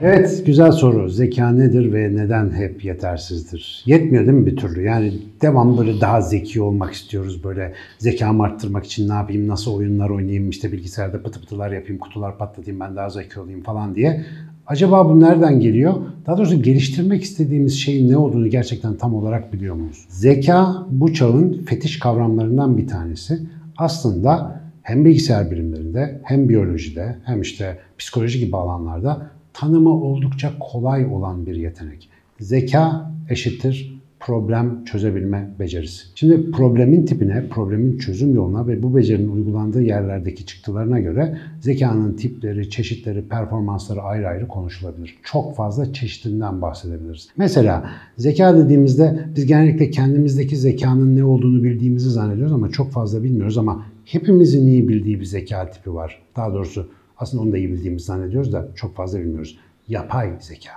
Evet, güzel soru. Zeka nedir ve neden hep yetersizdir? Yetmiyor değil mi bir türlü? Yani devam böyle daha zeki olmak istiyoruz. Böyle zekamı arttırmak için ne yapayım, nasıl oyunlar oynayayım, işte bilgisayarda pıtı pıtılar yapayım, kutular patlatayım, ben daha zeki olayım falan diye. Acaba bu nereden geliyor? Daha doğrusu geliştirmek istediğimiz şeyin ne olduğunu gerçekten tam olarak biliyor muyuz? Zeka bu çağın fetiş kavramlarından bir tanesi. Aslında hem bilgisayar bilimlerinde hem biyolojide hem işte psikoloji gibi alanlarda tanımı oldukça kolay olan bir yetenek. Zeka eşittir problem çözebilme becerisi. Şimdi problemin tipine, problemin çözüm yoluna ve bu becerinin uygulandığı yerlerdeki çıktılarına göre zekanın tipleri, çeşitleri, performansları ayrı ayrı konuşulabilir. Çok fazla çeşitinden bahsedebiliriz. Mesela zeka dediğimizde biz genellikle kendimizdeki zekanın ne olduğunu bildiğimizi zannediyoruz ama çok fazla bilmiyoruz ama hepimizin iyi bildiği bir zeka tipi var. Daha doğrusu aslında onu da iyi bildiğimizi zannediyoruz da çok fazla bilmiyoruz. Yapay zeka.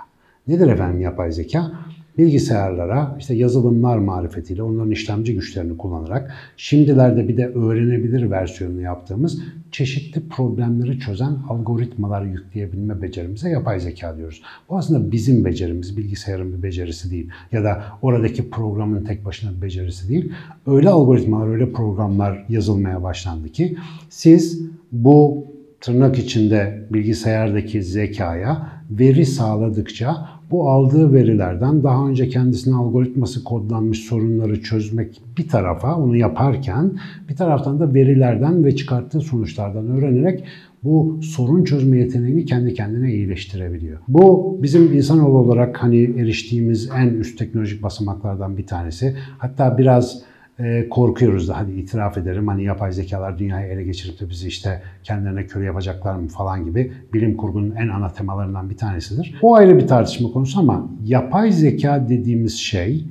Nedir efendim yapay zeka? Bilgisayarlara işte yazılımlar marifetiyle onların işlemci güçlerini kullanarak şimdilerde bir de öğrenebilir versiyonunu yaptığımız çeşitli problemleri çözen algoritmalar yükleyebilme becerimize yapay zeka diyoruz. Bu aslında bizim becerimiz, bilgisayarın bir becerisi değil ya da oradaki programın tek başına bir becerisi değil. Öyle algoritmalar, öyle programlar yazılmaya başlandı ki siz bu tırnak içinde bilgisayardaki zekaya veri sağladıkça bu aldığı verilerden daha önce kendisine algoritması kodlanmış sorunları çözmek bir tarafa onu yaparken bir taraftan da verilerden ve çıkarttığı sonuçlardan öğrenerek bu sorun çözme yeteneğini kendi kendine iyileştirebiliyor. Bu bizim insanoğlu olarak hani eriştiğimiz en üst teknolojik basamaklardan bir tanesi. Hatta biraz e, korkuyoruz da hadi itiraf ederim hani yapay zekalar dünyayı ele geçirip de bizi işte kendilerine köle yapacaklar mı falan gibi bilim kurgunun en ana temalarından bir tanesidir. O ayrı bir tartışma konusu ama yapay zeka dediğimiz şey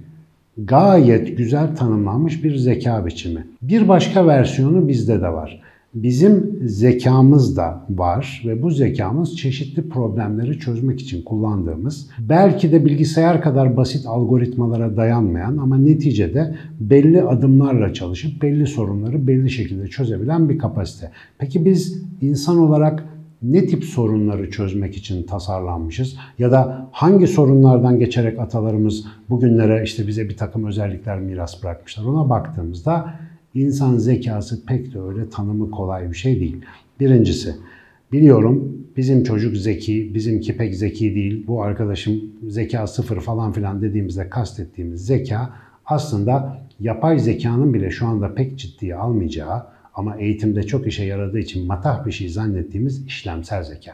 gayet güzel tanımlanmış bir zeka biçimi. Bir başka versiyonu bizde de var. Bizim zekamız da var ve bu zekamız çeşitli problemleri çözmek için kullandığımız, belki de bilgisayar kadar basit algoritmalara dayanmayan ama neticede belli adımlarla çalışıp belli sorunları belli şekilde çözebilen bir kapasite. Peki biz insan olarak ne tip sorunları çözmek için tasarlanmışız ya da hangi sorunlardan geçerek atalarımız bugünlere işte bize bir takım özellikler miras bırakmışlar ona baktığımızda İnsan zekası pek de öyle tanımı kolay bir şey değil. Birincisi, biliyorum bizim çocuk zeki, bizimki pek zeki değil, bu arkadaşım zeka sıfır falan filan dediğimizde kastettiğimiz zeka aslında yapay zekanın bile şu anda pek ciddiye almayacağı ama eğitimde çok işe yaradığı için matah bir şey zannettiğimiz işlemsel zeka.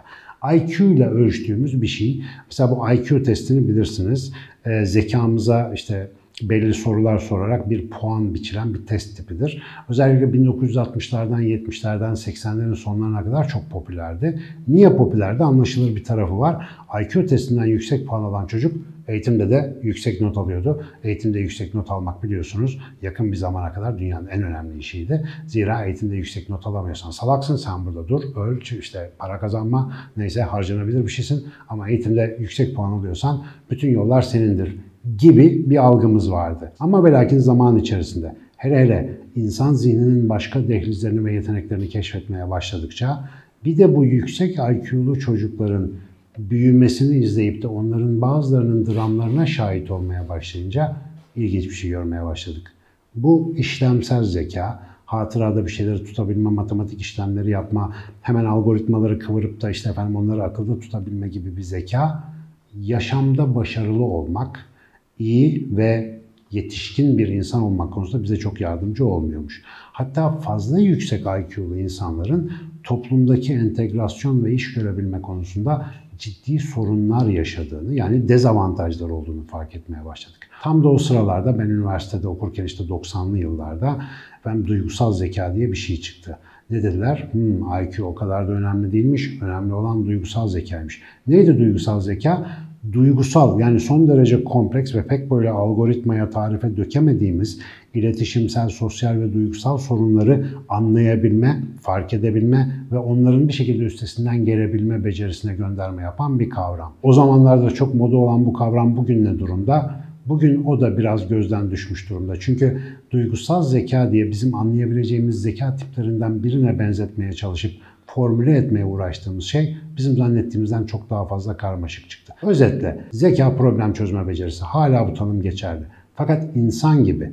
IQ ile ölçtüğümüz bir şey. Mesela bu IQ testini bilirsiniz. E, zekamıza işte belli sorular sorarak bir puan biçilen bir test tipidir. Özellikle 1960'lardan, 70'lerden, 80'lerin sonlarına kadar çok popülerdi. Niye popülerdi? Anlaşılır bir tarafı var. IQ testinden yüksek puan alan çocuk eğitimde de yüksek not alıyordu. Eğitimde yüksek not almak biliyorsunuz yakın bir zamana kadar dünyanın en önemli işiydi. Zira eğitimde yüksek not alamıyorsan salaksın, sen burada dur, öl, işte para kazanma, neyse harcanabilir bir şeysin. Ama eğitimde yüksek puan alıyorsan bütün yollar senindir gibi bir algımız vardı. Ama ve zaman içerisinde hele hele insan zihninin başka dehlizlerini ve yeteneklerini keşfetmeye başladıkça bir de bu yüksek IQ'lu çocukların büyümesini izleyip de onların bazılarının dramlarına şahit olmaya başlayınca ilginç bir şey görmeye başladık. Bu işlemsel zeka, hatırada bir şeyleri tutabilme, matematik işlemleri yapma, hemen algoritmaları kıvırıp da işte efendim onları akılda tutabilme gibi bir zeka, yaşamda başarılı olmak, iyi ve yetişkin bir insan olmak konusunda bize çok yardımcı olmuyormuş. Hatta fazla yüksek IQ'lu insanların toplumdaki entegrasyon ve iş görebilme konusunda ciddi sorunlar yaşadığını yani dezavantajlar olduğunu fark etmeye başladık. Tam da o sıralarda ben üniversitede okurken işte 90'lı yıllarda ben duygusal zeka diye bir şey çıktı. Ne dediler? Hmm, IQ o kadar da önemli değilmiş. Önemli olan duygusal zekaymış. Neydi duygusal zeka? Duygusal yani son derece kompleks ve pek böyle algoritmaya tarife dökemediğimiz iletişimsel, sosyal ve duygusal sorunları anlayabilme, fark edebilme ve onların bir şekilde üstesinden gelebilme becerisine gönderme yapan bir kavram. O zamanlarda çok moda olan bu kavram bugün ne durumda? Bugün o da biraz gözden düşmüş durumda. Çünkü duygusal zeka diye bizim anlayabileceğimiz zeka tiplerinden birine benzetmeye çalışıp formüle etmeye uğraştığımız şey bizim zannettiğimizden çok daha fazla karmaşık çıktı. Özetle zeka problem çözme becerisi hala bu tanım geçerli. Fakat insan gibi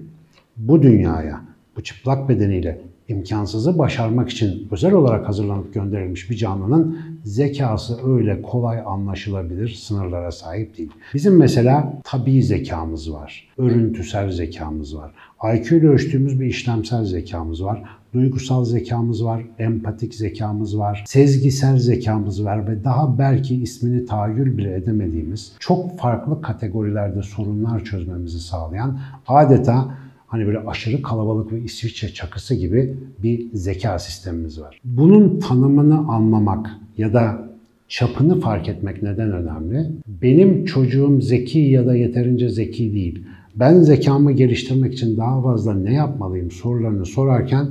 bu dünyaya bu çıplak bedeniyle imkansızı başarmak için özel olarak hazırlanıp gönderilmiş bir canlının zekası öyle kolay anlaşılabilir sınırlara sahip değil. Bizim mesela tabi zekamız var, örüntüsel zekamız var, IQ ile ölçtüğümüz bir işlemsel zekamız var, duygusal zekamız var, empatik zekamız var, sezgisel zekamız var ve daha belki ismini tahayyül bile edemediğimiz çok farklı kategorilerde sorunlar çözmemizi sağlayan adeta hani böyle aşırı kalabalık ve İsviçre çakısı gibi bir zeka sistemimiz var. Bunun tanımını anlamak ya da çapını fark etmek neden önemli? Benim çocuğum zeki ya da yeterince zeki değil. Ben zekamı geliştirmek için daha fazla ne yapmalıyım sorularını sorarken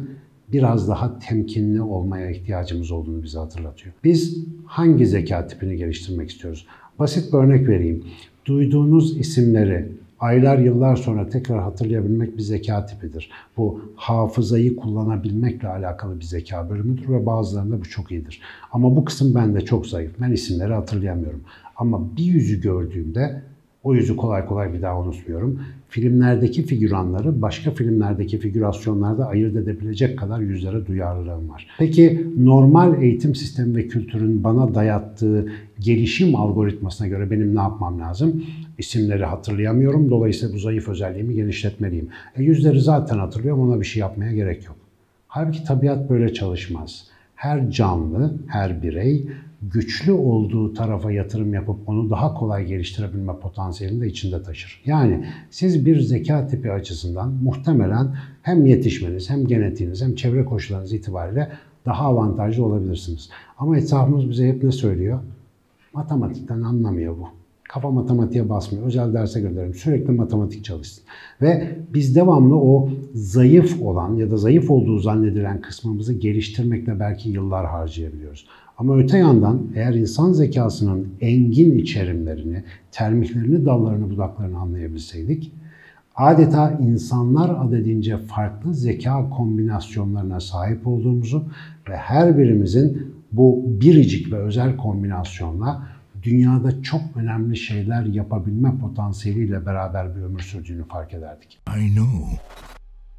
biraz daha temkinli olmaya ihtiyacımız olduğunu bize hatırlatıyor. Biz hangi zeka tipini geliştirmek istiyoruz? Basit bir örnek vereyim. Duyduğunuz isimleri aylar yıllar sonra tekrar hatırlayabilmek bir zeka tipidir. Bu hafızayı kullanabilmekle alakalı bir zeka bölümüdür ve bazılarında bu çok iyidir. Ama bu kısım bende çok zayıf. Ben isimleri hatırlayamıyorum. Ama bir yüzü gördüğümde o yüzü kolay kolay bir daha unutmuyorum. Filmlerdeki figüranları başka filmlerdeki figürasyonlarda ayırt edebilecek kadar yüzlere duyarlılığım var. Peki normal eğitim sistemi ve kültürün bana dayattığı gelişim algoritmasına göre benim ne yapmam lazım? İsimleri hatırlayamıyorum. Dolayısıyla bu zayıf özelliğimi genişletmeliyim. E, yüzleri zaten hatırlıyorum. Ona bir şey yapmaya gerek yok. Halbuki tabiat böyle çalışmaz. Her canlı, her birey güçlü olduğu tarafa yatırım yapıp onu daha kolay geliştirebilme potansiyelini de içinde taşır. Yani siz bir zeka tipi açısından muhtemelen hem yetişmeniz hem genetiğiniz hem çevre koşullarınız itibariyle daha avantajlı olabilirsiniz. Ama etrafımız bize hep ne söylüyor? Matematikten anlamıyor bu. Kafa matematiğe basmıyor. Özel derse gönderelim. Sürekli matematik çalışsın. Ve biz devamlı o zayıf olan ya da zayıf olduğu zannedilen kısmımızı geliştirmekle belki yıllar harcayabiliyoruz. Ama öte yandan eğer insan zekasının engin içerimlerini, termiklerini, dallarını, budaklarını anlayabilseydik, adeta insanlar adedince farklı zeka kombinasyonlarına sahip olduğumuzu ve her birimizin bu biricik ve özel kombinasyonla dünyada çok önemli şeyler yapabilme potansiyeliyle beraber bir ömür sürdüğünü fark ederdik. I know.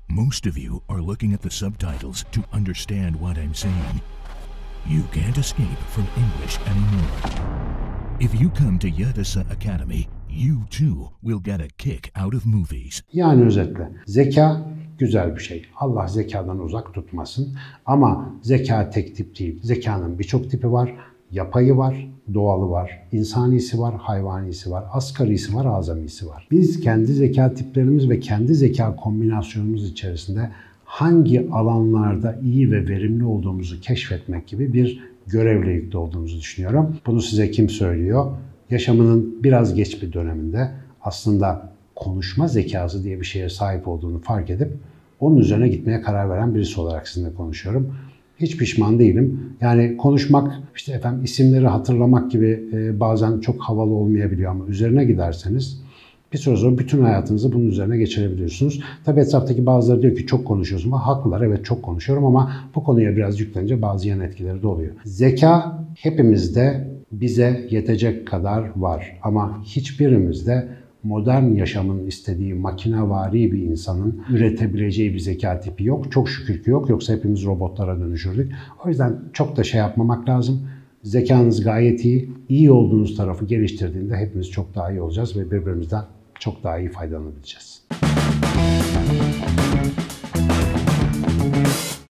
Most of you are looking at the subtitles to understand what I'm saying. You can't escape from English anymore. If you come to Yadasa Academy, you too will get a kick out of movies. Yani özetle zeka güzel bir şey. Allah zekadan uzak tutmasın. Ama zeka tek tip değil. Zekanın birçok tipi var. Yapayı var, doğalı var, insanisi var, hayvanisi var, asgarisi var, azamisi var. Biz kendi zeka tiplerimiz ve kendi zeka kombinasyonumuz içerisinde hangi alanlarda iyi ve verimli olduğumuzu keşfetmek gibi bir görevle yüklü olduğumuzu düşünüyorum. Bunu size kim söylüyor? Yaşamının biraz geç bir döneminde aslında konuşma zekası diye bir şeye sahip olduğunu fark edip onun üzerine gitmeye karar veren birisi olarak sizinle konuşuyorum. Hiç pişman değilim. Yani konuşmak, işte efendim isimleri hatırlamak gibi e, bazen çok havalı olmayabiliyor ama üzerine giderseniz bir süre sonra bütün hayatınızı bunun üzerine geçirebiliyorsunuz. Tabii etraftaki bazıları diyor ki çok konuşuyorsun. Haklılar evet çok konuşuyorum ama bu konuya biraz yüklenince bazı yan etkileri de oluyor. Zeka hepimizde bize yetecek kadar var ama hiçbirimizde modern yaşamın istediği makinevari bir insanın üretebileceği bir zeka tipi yok. Çok şükür ki yok. Yoksa hepimiz robotlara dönüşürdük. O yüzden çok da şey yapmamak lazım. Zekanız gayet iyi. İyi olduğunuz tarafı geliştirdiğinde hepimiz çok daha iyi olacağız ve birbirimizden çok daha iyi faydalanabileceğiz.